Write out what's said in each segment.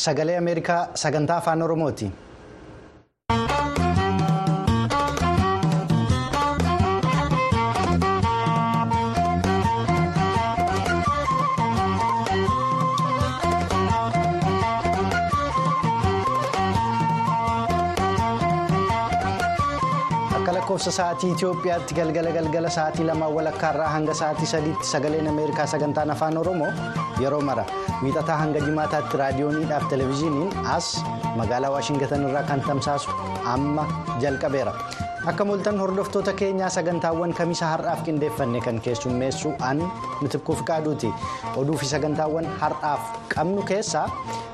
Sagalee Ameerikaa sagantaa afaan Oromooti. Lakkoofsa sa'aatii Itoophiyaatti galgala galgala sa'aatii lamaan walakkaarraa hanga sa'aatii sadiitti sagaleen Ameerikaa sagantaan afaan Oromoo yeroo mara miixataa hanga jimaataatti raadiyooniidhaaf televezyiiniin as magaalaa Waashingatan irraa kan tamsaasu amma jalqabeera. Akka mul'atan hordoftoota keenyaa sagantaawwan kamisa har'aaf qindeeffanne kan keessummeessu an mitikkuuf qaaduuti. Oduu fi sagantaawwan har'aaf qabnu keessaa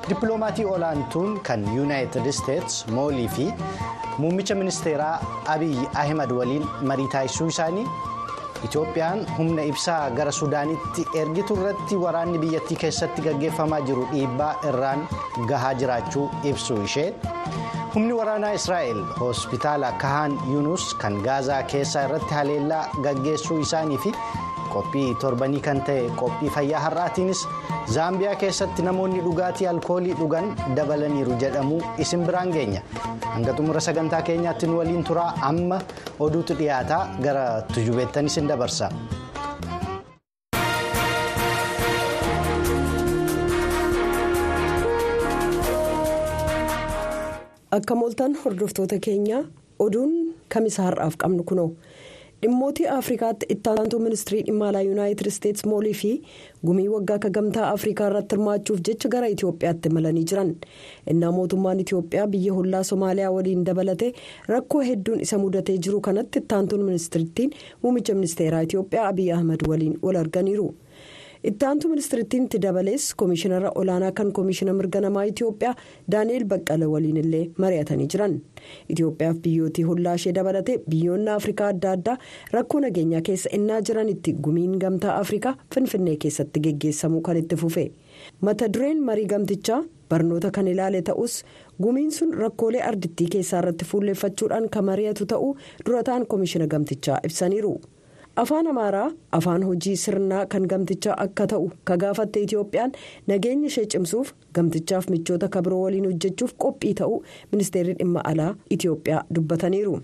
dippiloomatii olaantuun kan yuunaayitid isteets moolii fi muummicha ministeeraa Abiyyi Ahimad waliin marii taasisuu isaanii Itoophiyaan humna ibsaa gara Sudaanitti ergitu irratti waraanni biyyattii keessatti gaggeeffamaa jiru dhiibbaa irraan gahaa jiraachuu ibsu ishee. humni waraanaa israa'el hospitaala kahaan yuunus kan gaazaa keessaa irratti haleellaa gaggeessuu isaanii fi qophii torbanii kan ta'e qophii fayyaa har'aatiinis zaambiyaa keessatti namoonni dhugaatii alkoolii dhugan dabalaniiru jedhamuu isin biraan geenya hanga xumura sagantaa keenyaatti nu waliin turaa amma oduutu dhiyaataa gara tujubeettanis isin dabarsa. akka mooltan hordoftoota keenya oduun kamisa har'aaf qabnu kunoo dhimmootii afrikaatti ittaantuu ministirii dhimma alaa yuunaayitid isteets moolii fi gumii waggaa akka gamtaa afrikaa irratti hirmaachuuf jecha gara itiyoophiyaatti malanii jiran innaa mootummaan itiyoophiyaa biyya hollaa somaaliyaa waliin dabalate rakkoo hedduun isa mudatee jiru kanatti ittaantuun ministirittiin muummicha ministeeraa itiyoophiyaa abiy ahmed waliin wal arganiiru. Ittaantu ministirittiin itti dabalees koomishinara olaanaa kan koomishina mirga namaa itiyoophiyaa daani'eel baqqala waliin illee mari'atanii jiran itiyoophiyaaf biyyootii hollaa ishee dabalate biyyoonni afrikaa adda addaa rakkoo nageenyaa keessa innaa jiranitti gumiin gamtaa afrikaa finfinnee keessatti geggeessamuu kan itti fufe mata dureen marii gamtichaa barnoota kan ilaale ta'us gumiin sun rakkoolee ardittii keessaa irratti fuulleeffachuudhaan kan mari'atu ta'uu dura ta'an koomishina gamtichaa ibsaniiru. Afaan amaaraa afaan hojii sirnaa kan gamtichaa akka ta'u ka gaafatte itiyoophiyaan nageenya ishee cimsuuf gamtichaaf michoota kabiroo waliin hojjechuuf qophii ta'uu ministeerri dhimma alaa itiyoophiyaa dubbataniiru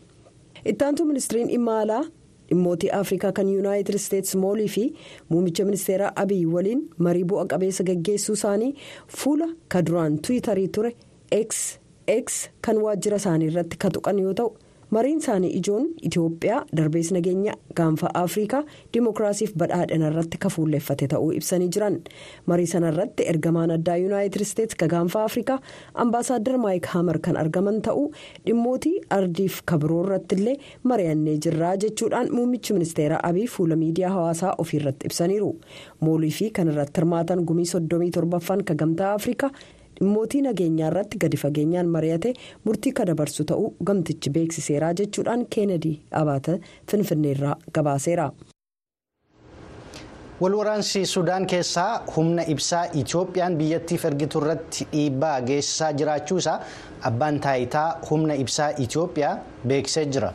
ittaantu ministiriin dhimma alaa dhimmootii afrikaa kan yuunaayitid isteets moolii fi muummicha ministeeraa abiy waliin marii bu'a qabeessa gaggeessuu isaanii fuula ka duraan tiwiitarii ture x kan waajjira isaanii irratti ka tuqan yoo ta'u. Mariin isaanii ijoon itiyoophiyaa darbees nageenya gaanfa afrikaa dimookiraasiif badhaadhina irratti ka fuulleeffate ta'uu ibsanii jiran marii sana irratti ergamaan addaa yuunaayitid isteets ka gaanfa afrikaa ambaasaaddar maayik haamar kan argaman ta'uu dhimmootii ardiif kabiroo irratti illee mari'annee jirraa jechuudhaan muummichi ministeeraa abiy fuula miidiyaa hawaasaa ofiirratti ibsaniiru moolii fi kan irratti hirmaatan gumii soddomii torbaffaan ka gamtaa afrikaa. Dhimmootii nageenyaa irratti gadi fageenyaan mari'ate murtii ka dabarsu ta'uu gamtichi beeksiseera jechuudhaan keenedii abaata finfinneerraa gabaaseera. walwaraansi sudaan keessaa humna ibsaa itoophiyaan biyyattiif ergitu irratti dhiibbaa geessisaa jiraachuu isaa abbaan taayitaa humna ibsaa itoophiyaa beeksisee jira.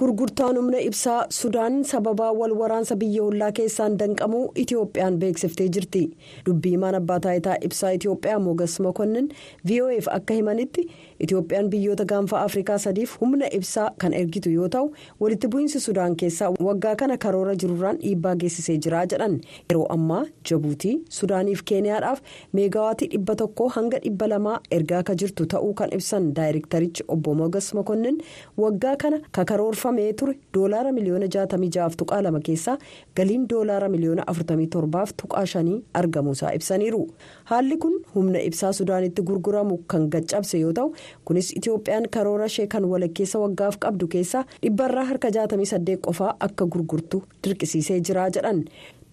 Gurgurtaan humna ibsaa sudaan sababaa wal waraansa biyya hollaa keessaan danqamuu itiyoophiyaan beeksiftee jirti. Dubbii himaan abbaa taayitaa ibsaa itiyoophiyaa mogas mokonnin vof akka himanitti itiyoophiyaan biyyoota gaanfa afrikaa sadiif humna ibsaa kan ergitu yoo ta'u walitti bu'iinsi sudaan keessaa waggaa kana karoora jirurraan dhiibbaa geessisee jira jedhan. Yeroo ammaa jabuutii sudaaniif keeniyaadhaaf meegaawaatii dhibba tokkoo hanga dhibba lamaa ergaa ka jirtu ta'uu kan ibsan daayirektarichi obbo mogas mokonnin waggaa kana ka karoorfamee ture doolaara miliyoona 66 tuqaa lama keessaa galiin doolaara miliyoona 47 tuqaa shanii argamuusaa ibsaniiru haalli kun humna ibsaa sudaanitti gurguramu kan gaccabse yoo ta'u kunis itiyoophiyaan karoora ishee kan walakkeessa waggaaf qabdu keessaa dhibbarraa harka 68 qofaa akka gurgurtu dirqisiisee jira jedhan.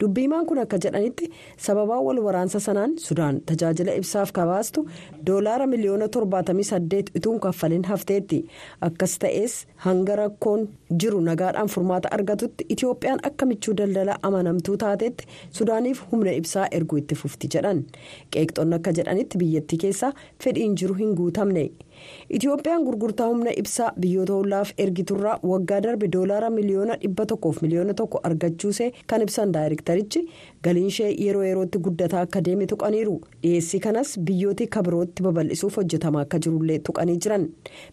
Dubbiimaan kun akka jedhanitti sababaa wal waraansa sanaan sudaan tajaajila ibsaaf kabaastu doolaara miliyoona 78 ituun kaffaliin hafteetti. Akkas ta'es hanga rakkoon jiru nagaadhaan furmaata argatutti itiyoophiyaan akka michuu daldalaa amanamtuu taatetti sudaaniif humna ibsaa erguu itti fufti jedhan. Qeeqxoonni akka jedhanitti biyyattii keessaa fedhiin jiru hin guutamne itiyoophiyaan gurgurtaa humna ibsaa biyyoota hollaaf ergiturraa waggaa darbe doolaara miliyoona dhibba tokkoof miliyoona tokko argachuusee kan ibsan daayirektarichi galiin ishee yeroo yerootti guddataa akka deeme tuqaniiru dhiyeessii kanas biyyooti kabirootti babal'isuuf hojjetamaa akka jirullee tuqanii jiran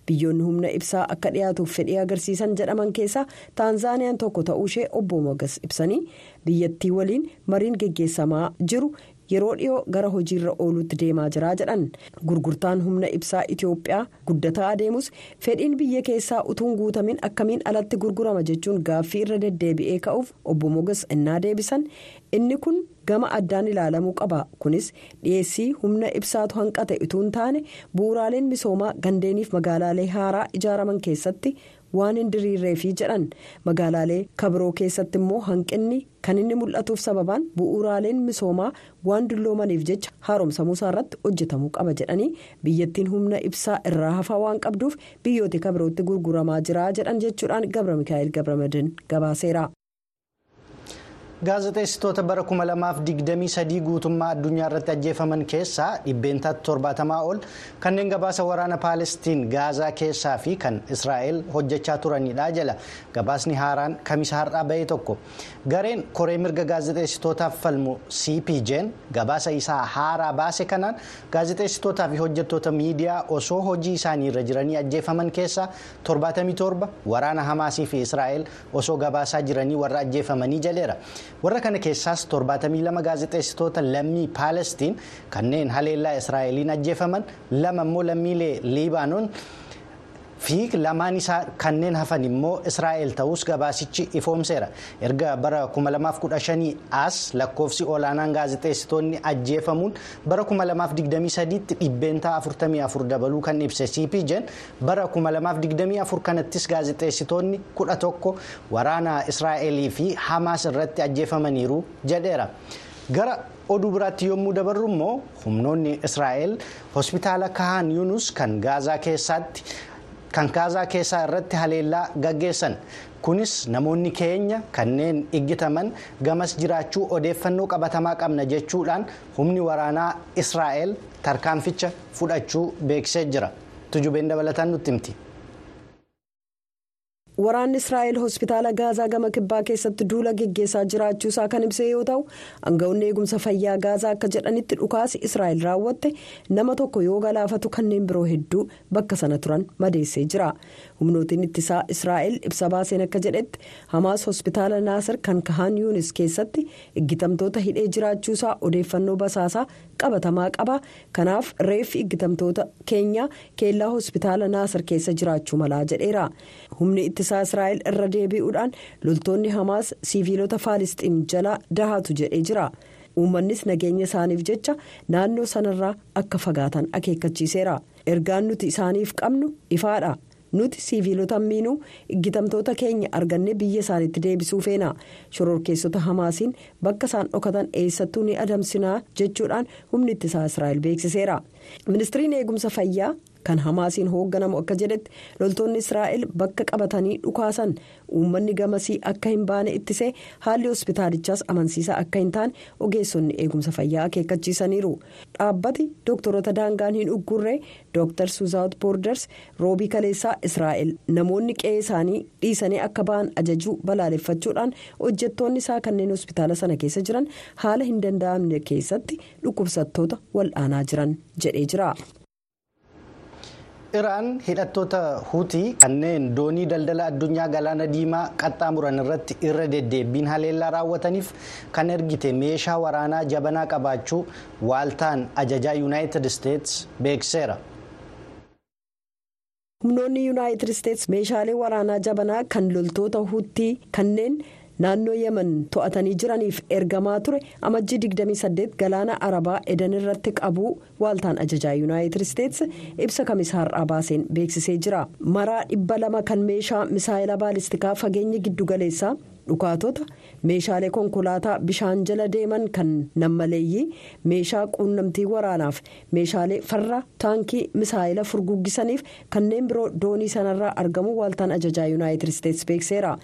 biyyoonni humna ibsaa akka dhiyaatuuf fedhii agarsiisan jedhaman keessaa taanzaaniyaan tokko ta'uu ishee obbo mogas ibsanii biyyattii waliin mariin geggeessamaa jiru. Yeroo dhiyoo gara hojiirra ooluutti deemaa jira jedhan. Gurgurtaan humna ibsaa itiyoophiyaa guddataa adeemus. Fedhiin biyya keessaa utuun guutamin akkamiin alatti gurgurama jechuun gaaffii irra deddeebi'ee ka'uuf obbo mogas innaa deebisan. Inni kun gama addaan ilaalamuu qaba. Kunis dhiyeessii humna ibsaatu hanqate utuun taane bu'uuraaleen misoomaa gandeeniif magaalaalee haaraa ijaaraman keessatti. Waan hin diriirreefi jedhan magaalaalee kabiroo keessatti immoo hanqinni kan inni mul'atuuf sababaan bu'uuraaleen misoomaa waan dulloomaniif jecha haaromsamuusaa irratti hojjetamuu qaba jedhanii biyyattiin humna ibsaa irraa hafaa waan qabduuf biyyoota kabirootti gurguramaa jira jedhan jechuudhaan gabra mikaa'el gabramadin gabaaseera. Gaazexeessitoota bara 2023 guutummaa addunyaa irratti ajjeefaman keessaa dhibbeentaa torbaatamaa ol kanneen gabaasa waraana paalestiin gaazaa keessaa fi kan israa'el hojjechaa turanidha jala gabaasni haaraan kamisa har'aa bahee tokko gareen koree mirga gaazexeessitootaaf falmu cpj'n gabaasa isaa haaraa baase kanaan gaazexeessitootaa fi hojjettoota miidiyaa osoo hojii isaanii irra jiranii ajjeefaman keessaa 77 waraana hamaasii fi israa'el osoo gabaasaa jiranii warra ajjeefamanii jaleera. Warra kana keessaas 72 gaazexeessitoota lammii paalestiin kanneen haleellaa israa'eliin ajjeefaman lama immoo lammiilee liibaanoon fi lamaan isaa kanneen hafan immoo israa'el ta'us gabaasichi ifoomseera erga bara 2015 as lakkoofsi olaanaan gaazexeessitoonni ajjeefamuun bara 2023tti dhibbeentaa 44 dabaluu kan ibse cpj'n bara 2024 kanattis gaazexeessitoonni 11 waraana israa'elii fi hamaas irratti ajjeefamaniiru jedheera. gara oduu biraatti yommuu dabarru immoo humnoonni israa'el hospitaala kahan yunus kan gaazaa keessaatti. Kan gaazaa keessaa irratti haleellaa gaggeessan kunis namoonni keenya kanneen iggitaman gamas jiraachuu odeeffannoo qabatamaa qabna jechuudhaan humni waraanaa israa'el tarkaanficha fudhachuu beeksisee jira tujubeen dabalataan nutti himti. Waraanni israa'el hospitaala gaazaa gama kibbaa keessatti duula geggeessaa jiraachuusaa kan ibse yoo ta'u aangawoonni eegumsa fayyaa gaazaa akka jedhanitti dhukaasi israa'el raawwatte nama tokko yoo galaafatu kanneen biroo hedduu bakka sana turan madeessee jira humnootiin ittisaa israa'el ibsa baaseen akka jedhetti hamaas hospitaala naasir kan kahaan yuunis keessatti iggitamtoota hidhee jiraachuusaa odeeffannoo basaasaa qabatamaa qaba. Kanaaf reeffi iggitamtoota keenyaa keellaa hospitaala naasir keessa jiraachuu malaa jedheera. Humni ittisaa israa'el irra deebi'uudhaan loltoonni hamaas siiviilota faalisxiin jala dahaatu jedhee jira. Uummannis nageenya isaaniif jecha naannoo sanarraa akka fagaatan akeekkachiiseera. Ergaan nuti isaaniif qabnu ifaadha. Nuti siiviilota miinuu iggitamtoota keenya arganne biyya isaaniitti deebisuu feena. Shororkeessota hamaasiin bakka isaan dhokatan eessattuu ni adamsinaa jechuudhaan humni ittisaa israa'el beeksiseera. Ministiriin eegumsa fayyaa kan hamaasiin hoogganamu akka jedhetti loltoonni israa'el bakka qabatanii dhukaasan. Uummanni gamasii akka hin baane ittisee haalli hospitaalichaas amansiisaa akka hin taane ogeessonni eegumsa fayyaa akeekkachiisaniiru dhaabbati dooktorota daangaan hin uggurree dooktar suuzaawut boorders roobii kaleessaa israa'el. Namoonni qe'ee isaanii dhiisanii akka ba'an ajajuu balaaleffachuudhaan hojjettoonni isaa kanneen hospitaala sana keessa jiran haala hin danda'amne keessatti dhukkubsattoota wal'aanaa jiran jedhee jira. Iraan hidhattoota huutii kanneen doonii daldala addunyaa galaana diimaa qaxxaamuran irratti irra deddeebiin haleellaa raawwataniif kan ergite meeshaa waraanaa jabanaa qabaachuu waaltaan ajajaa yuunaayitid isteetsi beekseera. humnoonni yuunaayitid isteetsi meeshaalee waraanaa jabanaa kan loltoota huutii kanneen. Naannoo yemen to'atanii jiraniif ergamaa ture. Amajjii 28 galaana arabaa edan irratti qabuu waaltaan ajajaa yuunaayitid isteetsi ibsa kamisa har'aa baaseen beeksisee jira. Maraa dhibba lama kan meeshaa misaayila baalistikaa fageenya giddugaleessaa dhukaatota meeshaalee konkolaataa bishaan jala deeman kan nammaleeyyii meeshaa quunnamtii waraanaaf meeshaalee farra taankii misaayila furguggisaniif kanneen biroo doonii sanarraa argamu waaltaan ajajaa yuunaayitid isteetsi beekseera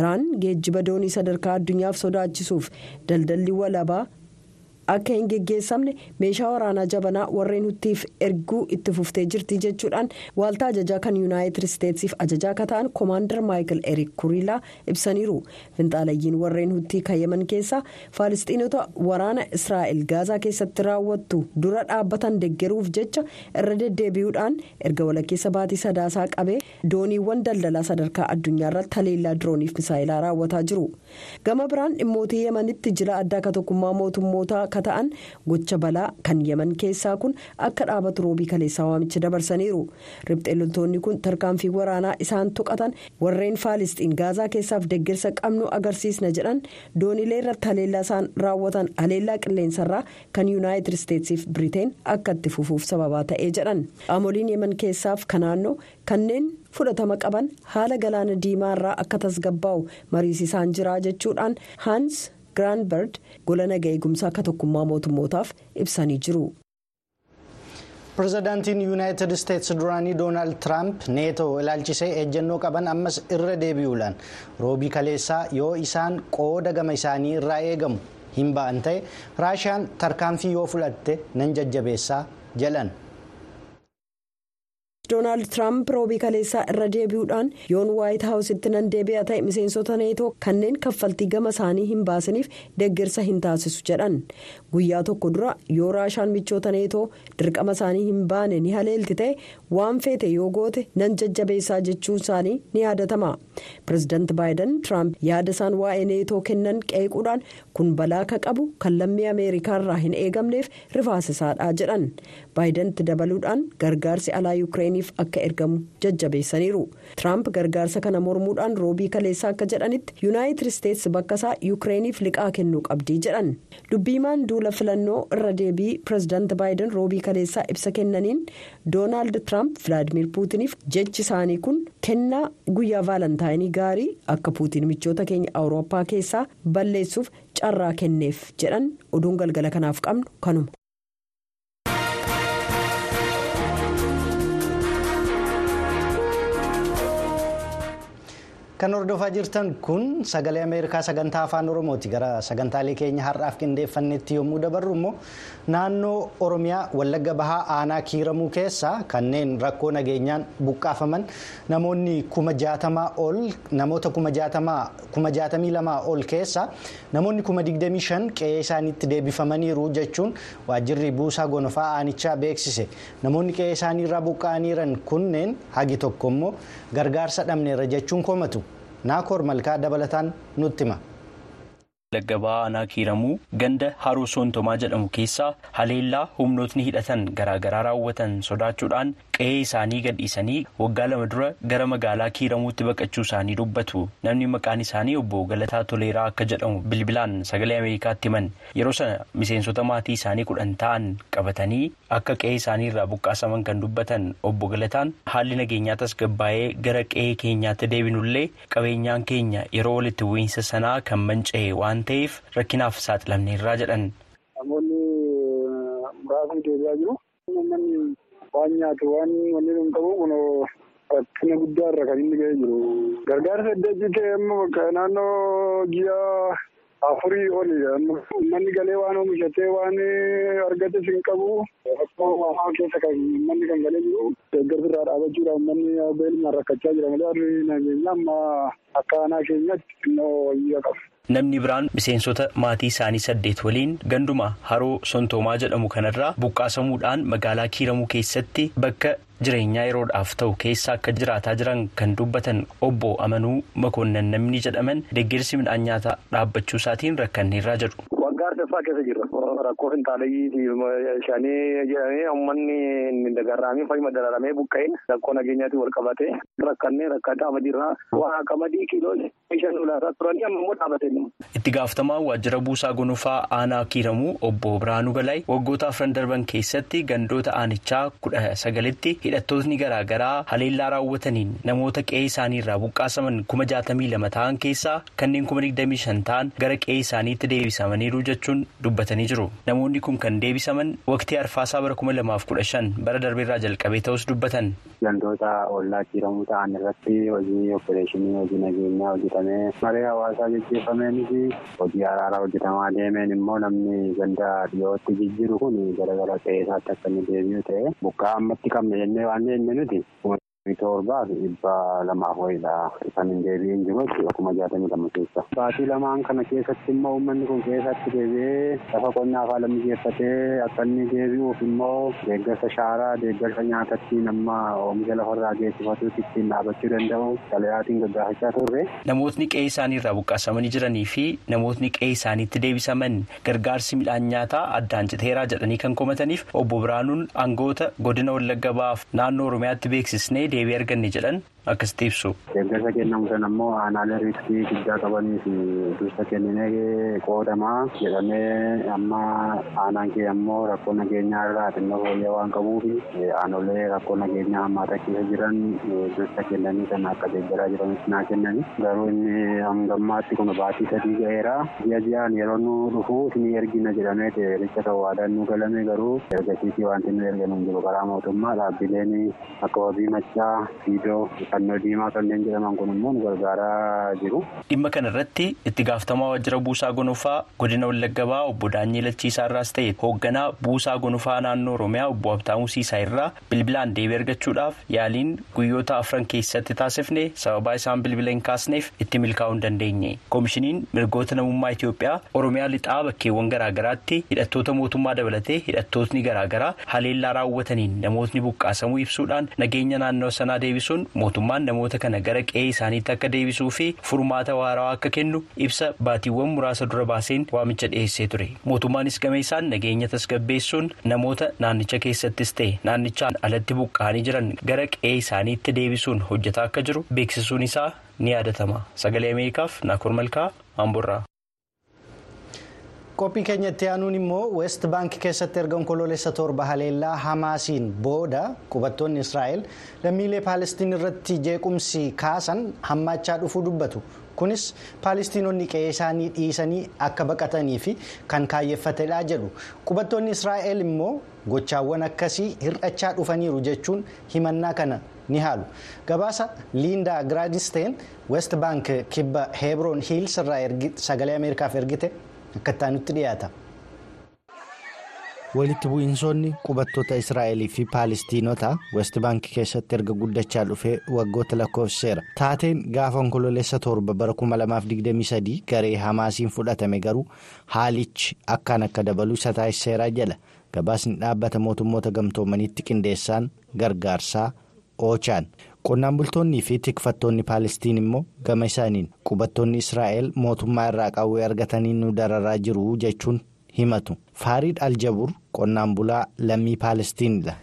iraan geejjiba doonii sadarkaa addunyaaf sodaachisuuf daldalli walabaa akka hin geggeessamne meeshaa waraanaa jabanaa warreen huttiif erguu itti fuftee jirti jechuudhaan waaltaa ajajaa kan yuunaayitid isteetsiif ajajaa akka ta'an koomaandar maayikil erik kuriilaa ibsaniiru. Finxaalayyiin warreen huttii kayyaman keessaa faalistiinota waraana israa'el gaazaa keessatti raawwattu dura dhaabbatan deggeruuf jecha irra deddeebi'uudhaan erga walakkeessa baatii sadaasaa qabee dooniiwwan daldalaa sadarkaa addunyaarratti haleellaa dirooniif misaayilaa raawwataa jiru. Gama biraan dhimmootii yemanitti jila addaa akka akka ta'an gocha balaa kan yeman keessaa kun akka dhaabatu roobii kaleessaa waamicha dabarsaniiru. Riphxee loltoonni kun tarkaanfii waraanaa isaan tuqatan warreen faalistiin gaazaa keessaaf deeggarsa qabnu agarsiisna jedhan. Doonilee irratti haleellaa isaan raawwatan haleellaa qilleensarraa kan yuunaayitid isteetsiif biriteen akka itti fufuuf sababaa ta'ee jedhan. Qaamoliin yeman keessaaf kanaannoo kanneen fudhatama qaban haala galaana diimaa irraa akka tasgabbaa'u mariisisaan jira jechuudhaan haans giraanberd gola naga eegumsaa akka tokkummaa mootummootaaf ibsanii jiru. pirezidaantiin yuunaayitid isteetsi duraanii doonaald tiraamp neetoo ilaalchisee ejjennoo qaban ammas irra deebi'uudhaan roobii kaleessaa yoo isaan qooda gama isaanii irraa eegamu hin ba'an ta'e raashiyaan tarkaanfii yoo fudhatte nan jajjabeessaa jedhan. Doonaald tiraamp roobii kaleessaa irra deebi'uudhaan yoon waayit haawusitti nan deebi'a ta'e miseensota neetoo kanneen kaffaltii gama isaanii hin baasaniif deeggarsa hin taasisu jedhan. Guyyaa tokko dura yoo raashaan michoota neetoo dirqama isaanii hin baane ni haleelti ta'e waan feete yoo goote nan jajjabeessaa jechuun isaanii ni yaadatama pireezidaanti baayiden tiraamp yaada isaan waa'ee neetoo kennan qeequudhaan kun balaa ka qabu kan lammii ameerikaarraa hin eegamneef rifaasisaadha jedhan baayidanitti dabaluudhaan gargaarsi alaa yuukireen. akka ergamu jajjabeessaniiru tiraamp gargaarsa kana mormuudhaan roobii kaleessaa akka jedhanitti yuunaayitid isteetsi bakka isaa yuukireeniif liqaa kennuu qabdii jedhan dubbiimaan duula filannoo irra deebii pireezidaanti baayiden roobii kaleessaa ibsa kennaniin doonaald tiraamp vilaadimir puutiniif jechi isaanii kun kennaa guyyaa vaalantaayinii gaarii akka puutiin michoota keenya awurooppaa keessaa balleessuuf carraa kenneef jedhan oduun galgala kanaaf qabnu kanuma. Kan hordofaa jirtan kun sagalee ameerikaa sagantaa afaan oromooti gara sagantaalee keenya har'aaf qindeeffannetti yommuu dabarru immoo naannoo oromiyaa wallagga bahaa aanaa kiiramuu keessaa kanneen rakkoo nageenyaan buqqaafaman namoonni kuma jaatamaa ol namoota kuma jaatamii lamaa ol keessaa namoonni kuma digdamii shan qe'ee isaaniitti deebifamaniiru jechuun waajjirri buusaa gonofaa aanichaa beeksise namoonni qe'ee isaaniirraa buqqa'aniiran kunneen hagi tokko immoo gargaarsa dhabneerra jechuun komatu. Naakoor malkaa dabalataan nutti hima. Wallagga bahaa aanaa kiiramuu ganda haroo soontomaa jedhamu keessaa haleellaa humnootni hidhatan garaagaraa raawwatan sodaachuudhaan qe'ee isaanii gadhiisanii waggaa lama dura gara magaalaa kiiramuutti baqachuu isaanii dubbatu. Namni maqaan isaanii obbo Galataa Toleeraa akka jedhamu bilbilaan sagalee Ameerikaatti himan. Yeroo sana miseensota maatii isaanii kudhan ta'an qabatanii akka qe'ee isaanii irraa buqqaasaman kan dubbatan obbo Galataan haalli nageenyaa tasgabbaa'ee gara qe'ee keenyaatti deebinullee qabeenyaan keenya yeroo walitti bu'iinsa sanaa kan manca'e waan ta'eef rakkinaaf saaxilamneerraa jedhan. Namoonni muraasni deebi'aa jiru. Namoonni waan nyaatu waan wanni hin qabu kun rakkina guddaa irra kan inni ga'ee jiru. Gargaarsa adda ta'e bakka naannoo ji'a afurii oli manni galee waan oomishatee waan argates hin qabu. Rakkoo hamaa keessa kan manni kan galee jiru. Deeggarsa irraa dhaabachuudhaan manni beeluma rakkachaa jira malee harri nageenya amma akka aanaa keenyatti xinnoo wayyaa qabu. Namni biraan miseensota maatii isaanii saddeet waliin ganduma haroo sontoomaa jedhamu kanarraa buqqaasamuudhaan magaalaa kiiramuu keessatti bakka jireenyaa yeroodhaaf ta'u keessa akka jiraataa jiran kan dubbatan obbo Amanuu Makoonnan namni jedhaman deeggarsi midhaan nyaataa dhaabbachuu isaatiin rakkanneerraa jedhu. Waggaa arfaffaa keessa jirra. Rakkoo finxaaleyyii shanii jedhamee uummanni inni dagarraamee fayyuma dararamee buqqa'ee rakkoo nageenyaatiin wal qabatee rakkannee rakkataa jirra. Waa qamadii kiiloo shan ulaasaa turanii amma immoo dhaabatee Itti gaafatamaan waajjira buusaa gonofaa aanaa kiiramuu obbo Biraanuu Balaay waggoota afran darban keessatti gandoota aanichaa kudha sagalitti hidhattootni garaagaraa haleellaa raawwataniin namoota qe'ee isaanii irraa buqqaasaman kuma jaatamii lama ta'an keessaa kanneen kuma digdamii shan ta'an gara qe'ee isaaniitti deebisamaniiru jechuun dubbatanii jiru. Namoonni kun kan deebisaman waqtii arfaasaa bara kuma lamaaf kudha shan bara darbeerraa jalqabee ta'us dubbatan. Gandoota ollaa kiiramuu ta'an irratti hojii opereeshinii hojii nageenyaa hojjetamee maree hawaasaa gaggeeffame xumurameenis hojii araaraa hojjetamaa deemeen immoo namni ganda dhiyootti jijjiiru kun gara gara qe'eessaatti akka inni deebi'u ta'e buqqaa ammatti qabne jennee waan nuti torbaa fi dhibba lamaaf wayiidha kan hin deebi'in jiru jechuudha kuma jaatamii lama keessa. Baatii lamaan kana keessatti immoo uummanni kun keessatti deebi'ee lafa qonnaa afaan lammii geeffatee akka inni deebi'uuf immoo deeggarsa shaaraa deeggarsa nyaatatti nama oomisha lafarraa geessifatuutti ittiin dhaabachuu danda'u xalayaatiin gaggaafachaa turre. Namootni qe'ee isaanii irraa buqqaasamanii jiranii fi namootni qe'ee isaaniitti deebisaman gargaarsi midhaan nyaataa addaan citeeraa jedhanii kan komataniif obbo Biraanuun aangoota godina Wallagga Bahaaf naannoo Oromiyaatti beeksisnee deebii arganne jedhan akkasitti ibsu. Deeggarsa kennamu sana immoo aanaalee riiskii guddaa qabanii fi dursa kenninee qoodamaa jedhamee amma aanaan kee ammoo rakkoo nageenyaa irraa xinnoo fooyya'aa waan qabuuf aanolee rakkoo nageenyaa hammaata keessa jiran dursa kennanii kan akka deeggaraa jiranitti naa kennani. Garuu inni hangammaatti kun baatii sadii ga'eera. Ji'a ji'aan yeroo nu dhufu ni ergina jedhamee richa kan waadaan nu galame garuu ergasiitii wanti nu ergamu hin jiru karaa mootummaa dhaabbileen akka wabii machaa fiidoo fannoo diimaa kanneen jedhaman kun immoo nu gargaaraa jiru. Dhimma kana irratti itti gaafatamaa waajjira buusaa gonofaa godina Wallagga Bahaa obbo Daanyee Lachiisaa irraas ta'e hoogganaa buusaa gonofaa naannoo Oromiyaa obbo Habtaamuu Siisaa irraa bilbilaan deebii argachuudhaaf yaaliin guyyoota afran keessatti taasifne sababaa isaan bilbila hin kaasneef itti milkaa'uu hin dandeenye. Koomishiniin mirgoota namummaa Itoophiyaa Oromiyaa lixaa bakkeewwan garaagaraatti hidhattoota mootummaa dabalatee hidhattootni garaagaraa haleellaa raawwataniin namootni buqqaasamuu ibsuudhaan nageenya naannoo sanaa deebisuun mootummaan namoota kana gara qe'ee isaaniitti akka deebisuu fi furmaata waaraa akka kennu ibsa baatiiwwan muraasa dura baaseen waamicha dhiyeessee ture. Mootummaanis game isaan nageenya tasgabbeessuun namoota naannicha keessattis ta'e naannichaan alatti buqqa'anii jiran gara qe'ee isaaniitti deebisuun hojjetaa akka jiru. Beeksisuun isaa ni yaadatama sagalee ameerikaaf naakur malkaa amborraa. Qophii keenyatti aanuun immoo west baank keessatti erga onkoloolessa torba haleellaa hamaasiin booda qubattoonni israa'el lammiilee paalestiin irratti jeequmsi kaasan hammaachaa dhufuu dubbatu kunis paalestiinonni qe'ee isaanii dhiisanii akka baqatanii fi kan kaayyeffatedha jedhu qubattoonni israa'el immoo gochaawwan akkasii hir'achaa dhufaniiru jechuun himannaa kana ni haalu gabaasa liindaa giraadisteen west baank kibba heebroon hiils irraa sagalee ameerikaaf ergite. Akka nutti dhiyaata. walitti bu'iinsoonni qubattoota israa'elii fi paalestiinota west baankii keessatti erga guddachaa dhufee waggoota lakkoofseera taateen gaafa onkoloolessa torba bara 2023 garee hamaasiin fudhatame garuu haalichi akkaan akka dabaluu isa taasiseera jedha gabaasni dhaabbata mootummoota gamtoomaniitti qindeessaan gargaarsaa oochaan. Qonnaan bultoonnii fi tikfattoonni paalestiin immoo gama isaaniin qubattoonni israa'el mootummaa irraa qawwee argatanii nu dararaa jiru jechuun himatu. Faariid aljabur qonnaan bulaa lammii paalestiinidha.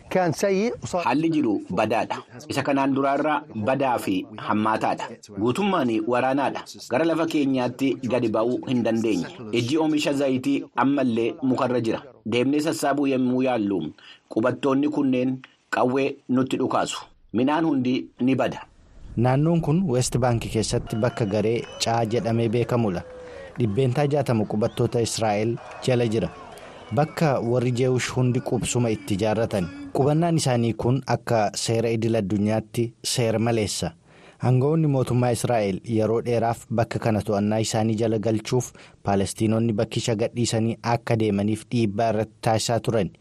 haalli jiru badaadha. Isa kanaan duraarraa badaa fi hammaataadha. Guutummaan waraanaadha. Gara lafa keenyaatti gadi ba'uu hin dandeenye. Ijji oomisha zayitii ammallee mukarra jira. Deemnee sassaabuu yommuu yaallu qubattoonni kunneen qawwee nutti dhukaasu. Midhaan hundi ni bada. naannoon kun west baankii keessatti bakka garee caa jedhamee beekamudha dhibbeentaa jaatama qubattoota israa'el jala jira. Bakka warri jeewush hundi qubsuma itti ijaarratan qubannaan isaanii kun akka seera idil addunyaatti seera maleessa Aangawoonni mootummaa Israa'el yeroo dheeraaf bakka kana to'annaa isaanii jala galchuuf Paalestiinonni bakkicha gadhiisanii akka deemaniif dhiibbaa irratti taasisaa turan.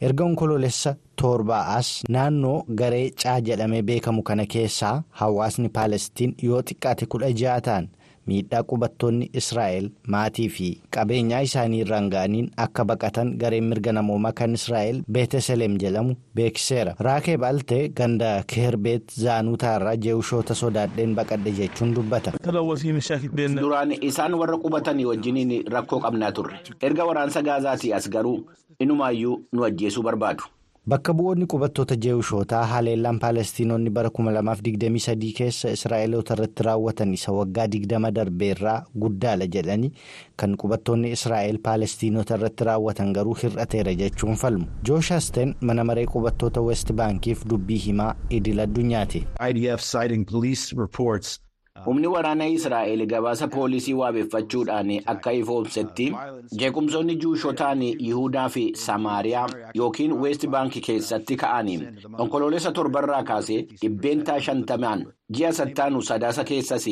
Erga onkoloolessa torba'aas naannoo garee caa jedhamee beekamu kana keessaa hawaasni Paalestiin yoo xiqqaate kudha ja'a ta'an miidhaa qubattoonni Israa'el maatii fi qabeenyaa isaanii irraan ga'aniin akka baqatan gareen mirga namoomaa kan Israa'el Beeteselem jedhamu beeksiseera. Raakee Baaltee ganda Keerbeet Zaanuutaa irraa jeewushoota sodaadheen baqadhe jechuun dubbata. Duraan isaan warra qubatanii wajjiniin rakkoo qabnaa turre. Erga waraansa gaazaatii as garuu inumaayyuu nu ajjeesuu barbaadu. Bakka bu'oonni qubattoota jeewushootaa haleellaan Paalestiinonni bara 2023 keessa Israa'eloota irratti raawwatan isa waggaa 20 darbeerraa guddaadha jedhanii kan qubattoonni Israa'el Paalestiinota irratti raawwatan garuu hir'ateera jechuun falmu. Jooshaasteen mana maree qubattoota West Baankiif dubbii himaa idil addunyaati. Humni waraana Israa'el gabaasa poolisii waabeeffachuudhaan akka ifoomsetti jeequmsoonni juushotaan Yihudaa fi Samaariyaa yookiin Weest Baankii keessatti ka'anii onkoloolessa torbarraa kaasee dhibbeentaa shantamaan ji'a sattaanu sadaasa keessas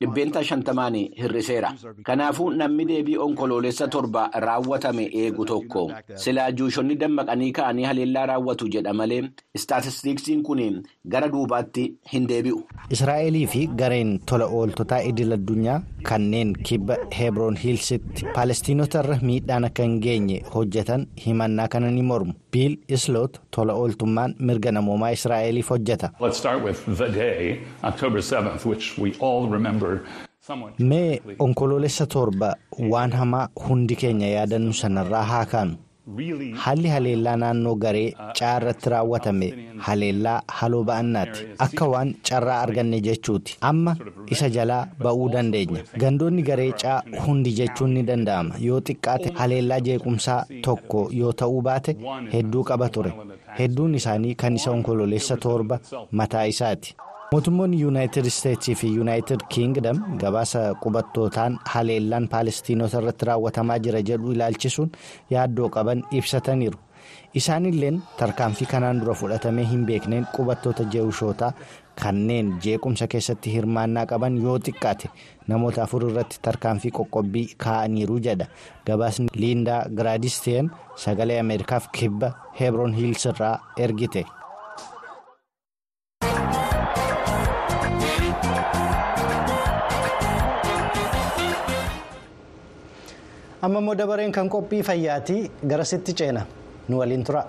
dhibbeenta shantamaan hir'iseera. Kanaafuu namni deebii onkoloolessa torba raawwatame eegu tokko silaa juushonni dammaqanii ka'anii haleellaa raawwatu jedha malee istaatistiksiin kun gara duubaatti hin deebi'u. Israa'elii fi gareen tola ooltotaa idil addunyaa kanneen kibba hebroon hiilsitti paalestiinota irra miidhaan akka hin geenye hojjetan himannaa kana ni mormu. Biil isloot tola ooltummaan mirga namoomaa israa'eliif hojjeta. mee onkoloolessa torba waan hamaa hundi keenya yaadannu sanarraa haa kaanu. Haalli haleellaa naannoo garee caa irratti raawwatame haleellaa haloo ba'annaati. Akka waan carraa arganne jechuuti. Amma isa jalaa ba'uu dandeenya. Gandoonni garee caa hundi jechuun ni danda'ama. Yoo xiqqaate haleellaa jeequmsaa tokko yoo ta'uu baate hedduu qaba ture. Hedduun isaanii kan isa onkoloolessa torba mataa isaati. Mootummoonni yuunaayitid isteetsii fi yuunaayitid kiingdam gabaasa qubattootaan haleellaan paalestiinota irratti raawwatamaa jira jedhu ilaalchisuun yaaddoo qaban ibsataniiru isaanilleen tarkaanfii kanaan dura fudhatamee hin beekneen qubattoota jeewushootaa kanneen jeequmsa keessatti hirmaannaa qaban yoo xiqqaate namoota afur irratti tarkaanfii qoqqobbii kaa'aniiru jedha gabaasni liindaa giraadisteen sagalee ameerikaaf kibba hebroon hiils irraa ergite. Amma immoo dabareen kan qophii fayyaatii garasitti ceena nu waliin tura.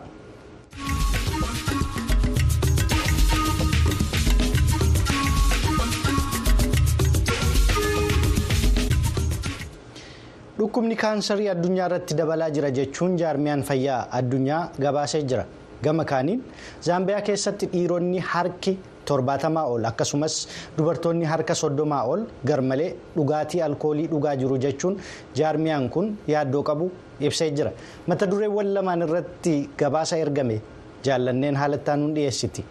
dhukkubni kaansarii addunyaa irratti dabalaa jira jechuun jaarmiyaan fayyaa addunyaa gabaasee jira gama kaaniin zaambiyaa keessatti dhiironni harki. Torbaatamaa ol akkasumas dubartoonni harka soddomaa ol garmalee dhugaatii alkoolii dhugaa jiru jechuun jaarmiyaan kun yaaddoo qabu ibsee jira mata dureewwan lamaan irratti gabaasa ergame jaallanneen haalattaan nu dhiyeessiti.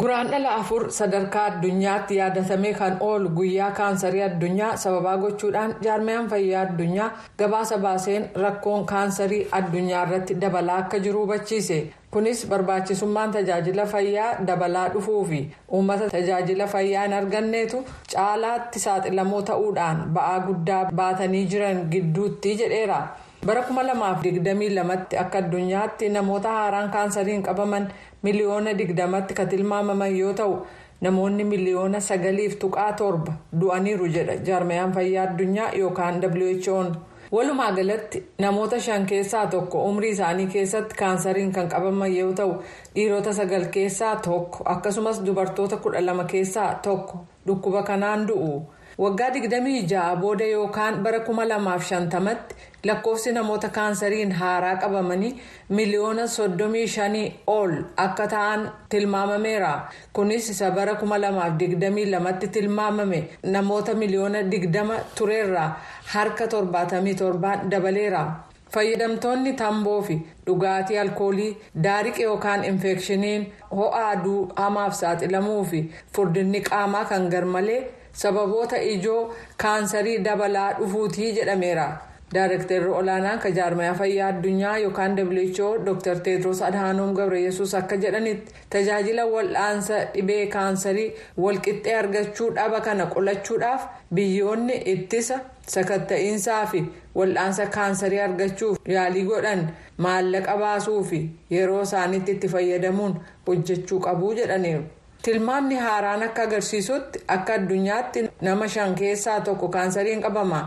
guraandhala afur sadarkaa addunyaatti yaadatamee kan oolu guyyaa kaansarii addunyaa sababaa gochuudhaan jaarmiyaan fayyaa addunyaa gabaasa baaseen rakkoon kaansarii addunyaa irratti dabalaa akka jiru hubachiise. Kunis barbaachisummaan tajaajila fayyaa dabalaa dhufuu fi uummata tajaajila fayyaa hin arganneetu caalaatti saaxilamoo ta'uudhaan ba'aa guddaa baatanii jiran gidduutti jedheera bara 2022tti akka addunyaatti namoota haaraan kaansariin qabaman miliyoona 20tti kan tilmaamaman yoo ta'u namoonni miliyoona 9.7 du'aniiru jedha jaarmiyaan fayyaa addunyaa yookaan who'n. Walumaa galatti namoota shan keessaa tokko umrii isaanii keessatti kaansariin kan qabaman yoo ta'u dhiirota sagal keessaa tokko akkasumas dubartoota kudha lama keessaa tokko dhukkuba kanaan du'u waggaa 26 booda yookaan bara 2050tti lakkoofsi namoota kaansariin haaraa qabamanii miliyoona 35 ol akka ta'an tilmaamameera kunis isa bara 2022tti tilmaamame namoota miliyoona 20 tureerraa harka 77 dabaleera. fayyadamtoonni tamboo fi dhugaatii alkoolii daariqe yookaan infekshiniin ho'a aduu hamaaf saaxilamuu fi furdinni qaamaa kan garmalee sababoota ijoo kaansarii dabalaa dhufuutii jedhameera. Daarektarri olaanaan kan jaarmaya fayyaa addunyaa yookaan WHO Dr. Teedros Adhaanoom Gabreyesuus akka jedhanitti tajaajila wal'aansa dhibee kaansarii walqixxee argachuu dhaba kana qolachuudhaaf biyyoonni ittisa sakatta'iinsaa fi wal'aansa kaansarii argachuuf yaalii godhan maallaqa baasuu fi yeroo isaaniitti itti fayyadamuun hojjechuu qabu jedhaniiru. tilmaamni haaraan akka agarsiisutti akka addunyaatti nama shan keessaa tokko kaansariin qabama.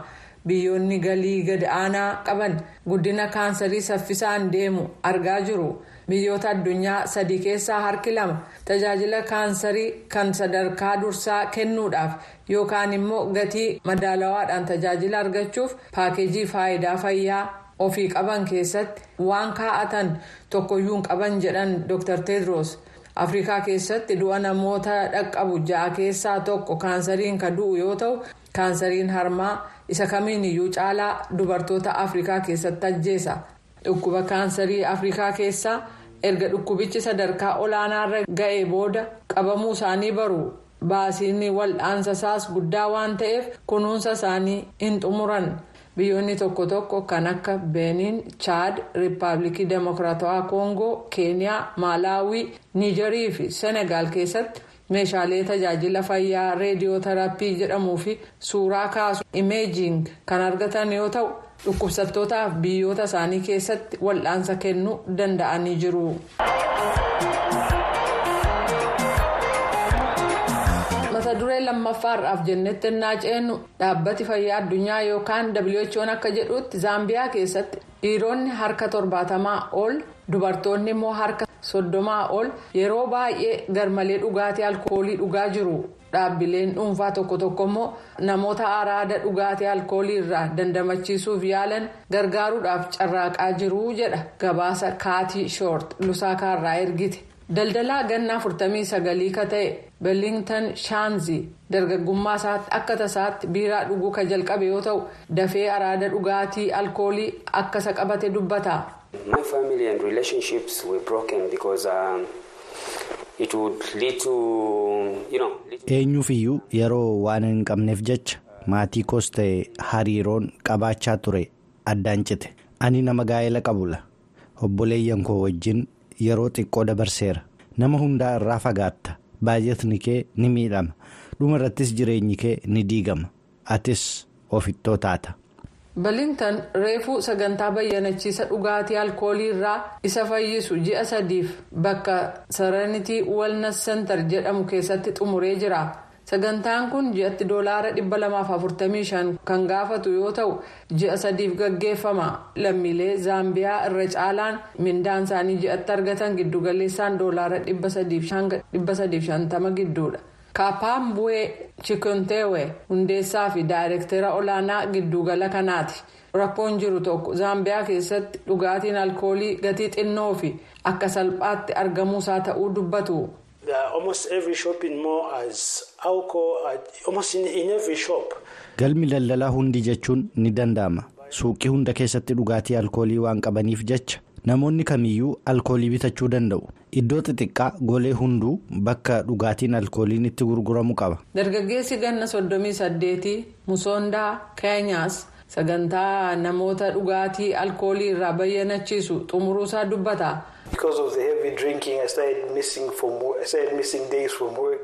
Biyyoonni galii gad aanaa qaban guddina kaansarii saffisaan deemu argaa jiru. Biyyoota addunyaa sadii keessaa harki lama tajaajila kaansarii kan sadarkaa dursaa kennuudhaaf yookaan immoo gatii madaalawaadhaan tajaajila argachuuf paakeejii faayidaa fayyaa ofii qaban keessatti waan kaa'atan tokkoyyuu qaban jedhan dr. Tedros. Afrikaa keessatti du'a namoota dhaqqabu ja'a keessaa tokko kaansariin kan du'u yoo ta'u kaansariin harmaa. isa kamiin iyyuu caalaa dubartoota afrikaa keessatti ajjeesa dhukkuba kaansarii afrikaa keessaa erga dhukkubichi sadarkaa olaanaarra ga'ee booda qabamuu isaanii baru baasiin wal'aansa isaas guddaa waan ta'eef kunuunsa isaanii hin xumuran biyyoonni tokko tokko kan akka beeniin chaad riippaabilikii demokiraatawaa koongoo keeniyaa maalaawii niijarii fi senegaal keessatti meeshaalee tajaajila fayyaa reediyoo teraappii jedhamuu fi suuraa kaasu imeejing kan argatan yoo ta'u dhukkubsattootaaf biyyoota isaanii keessatti wal'aansa kennuu danda'anii jiru. mata duree lammaffaarraaf jennetti ennaa ceennu dhaabbati fayyaa addunyaa yookaan who'n akka jedhutti zaambiyaa keessatti dhiironni harka torbaatamaa ol dubartoonni immoo harka soddomaa ol yeroo baay'ee garmalee dhugaatii alkoolii dhugaa jiru dhaabbileen dhuunfaa tokko tokko immoo namoota araada dhugaatii alkoolii irraa dandamachiisuuf yaalan gargaaruudhaaf carraaqaa jiru jedha gabaasa kaatii shoort lusaakaarraa ergite. daldalaa gannaa 49 ka ta'e beelingtan shaanzii dargaggummaa isaatti akka tasaatti biiraa dhuguu ka jalqabe yoo ta'u dafee araada dhugaatii alkoolii akka isa qabate dubbata. My family and relationships were broken because um, it would lead to you know. eenyuufiyyuu yeroo waan hin qabneef jecha maatii koos ta'e hariiroon qabaachaa ture addaan cite ani nama gaa'ela qabula obboleeyyan koo wajjin. yeroo xiqqoo dabarseera nama hundaa irraa fagaatta baay'atni kee ni miidhama dhuma irrattis jireenyi kee ni diigama atis ofittoo taata. Beelingtan reefuu sagantaa bayyanachiisa dhugaatii alkoolii irraa isa fayyisu ji'a sadiif bakka saranitii walnas sentar jedhamu keessatti xumuree jira. sagantaan kun ji'atti doolaara 245 kan gaafatu yoo ta'u ji'a sadiif gaggeeffama lammiilee zaambiyaa irra caalaan mindaan isaanii ji'atti argatan giddugaleessaan doolaara 350 gidduudha. Kaapaan bu'ee chikonteewe hundeessaa fi daayirektera olaanaa giddugala kanaati rakkoon jiru tokko zaambiyaa keessatti dhugaatiin alkoolii gatii xinnoo fi akka salphaatti argamuusaa ta'uu dubbatu. almost every shopping mall has alcohol almost in, in every shop. galmi daldalaa hundi jechuun ni danda'ama suuqii hunda keessatti dhugaatii alkoolii waan qabaniif jecha namoonni kamiyyuu alkoolii bitachuu danda'u iddoo xixiqqaa golee hunduu bakka dhugaatiin alkooliin itti gurguramu qaba. dargaggeessi ganna soddomii saddeetii musoondaa keenyaas sagantaa namoota dhugaatii alkoolii irraa bayyanachiisu xumuruusaa dubbata.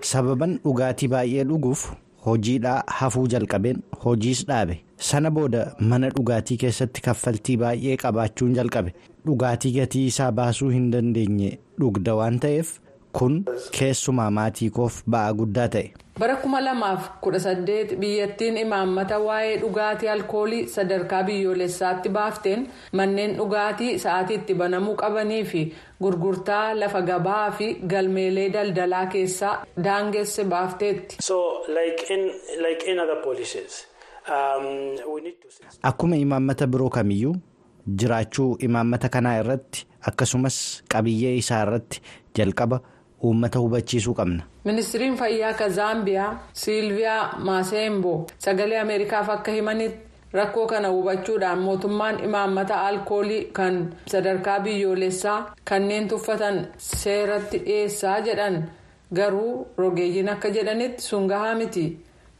sababan dhugaatii baay'ee dhuguuf hojiidhaa hafuu jalqabeen hojiis dhaabe sana booda mana dhugaatii keessatti kaffaltii baay'ee qabaachuun jalqabe dhugaatii gatii isaa baasuu hin dandeenye dhugda waan ta'eef kun keessumaa maatii koof ba'aa guddaa ta'e. bara 2018 biyyattiin imaammata waa'ee dhugaatii alkoolii sadarkaa biyyoolessaatti baafteen manneen dhugaatii sa'aatiitti banamuu qabanii fi gurgurtaa lafa gabaa fi galmeelee daldalaa keessaa daangesse baafteetti. Akkuma imaammata biroo kamiyyuu jiraachuu imaammata kanaa irratti akkasumas qabiyyee isaa irratti jalqaba. uummata hubachiisuu qabna. ministiriin fayyaa ka zaambiyaa siilviyaa maaseembo sagalee ameerikaaf akka himanitti rakkoo kana hubachuudhaan mootummaan imaammata alkoolii kan sadarkaa biyyoolessaa kanneen tuffatan seeratti dhiyeessaa jedhan garuu rogeeyyiin akka jedhanitti sun gahaa miti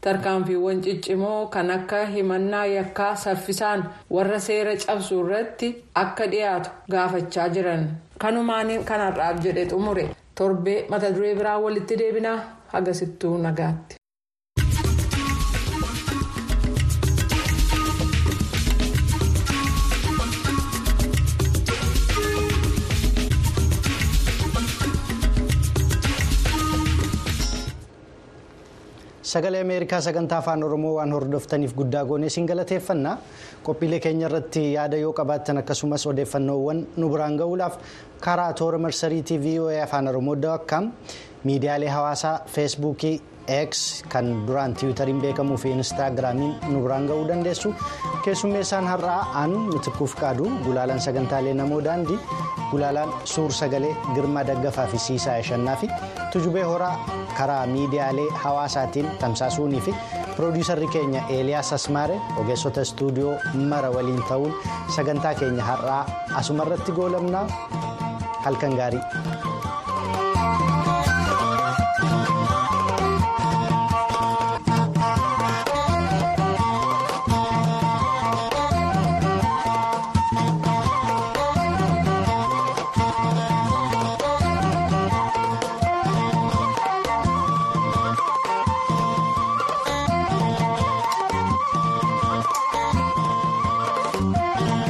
tarkaanfiiwwan ciccimoo kan akka himannaa yakkaa saffisaan warra seera cabsuu irratti akka dhiyaatu gaafachaa jiran kanumaaniin kanarraaf jedhe xumure. torbee mata duree biraa walitti deebinaa hagasittuu nagaatti. Sagalee ameerikaa sagantaa afaan oromoo waan hordoftaniif guddaa goonee siin galateeffannaa qophiilee keenya irratti yaada yoo qabaattan akkasumas odeeffannoowwan nu biraan ga'uudhaaf karaa toora marsariitii voa afaan oromoo daakkaam miidiyaalee hawaasaa feesbuukii x kan duraan tiwutariin beekamuu fi inistaagiraamiin nu biraan ga'uu dandeessu keessummeessaan har'aa aan mitikkuuf qaadu gulaalaan sagantaalee namoo daandii gulaalaan suur sagalee girmaa daggafaa fi siisaa yashannaa fi tujubee horaa karaa miidiyaalee hawaasaatiin tamsaasuunii fi piroodiisarri keenya eeliyaas asmaare ogeessota istuudiyoo mara waliin ta'uun sagantaa keenya har'aa asumarratti goolabnaa halkan gaarii.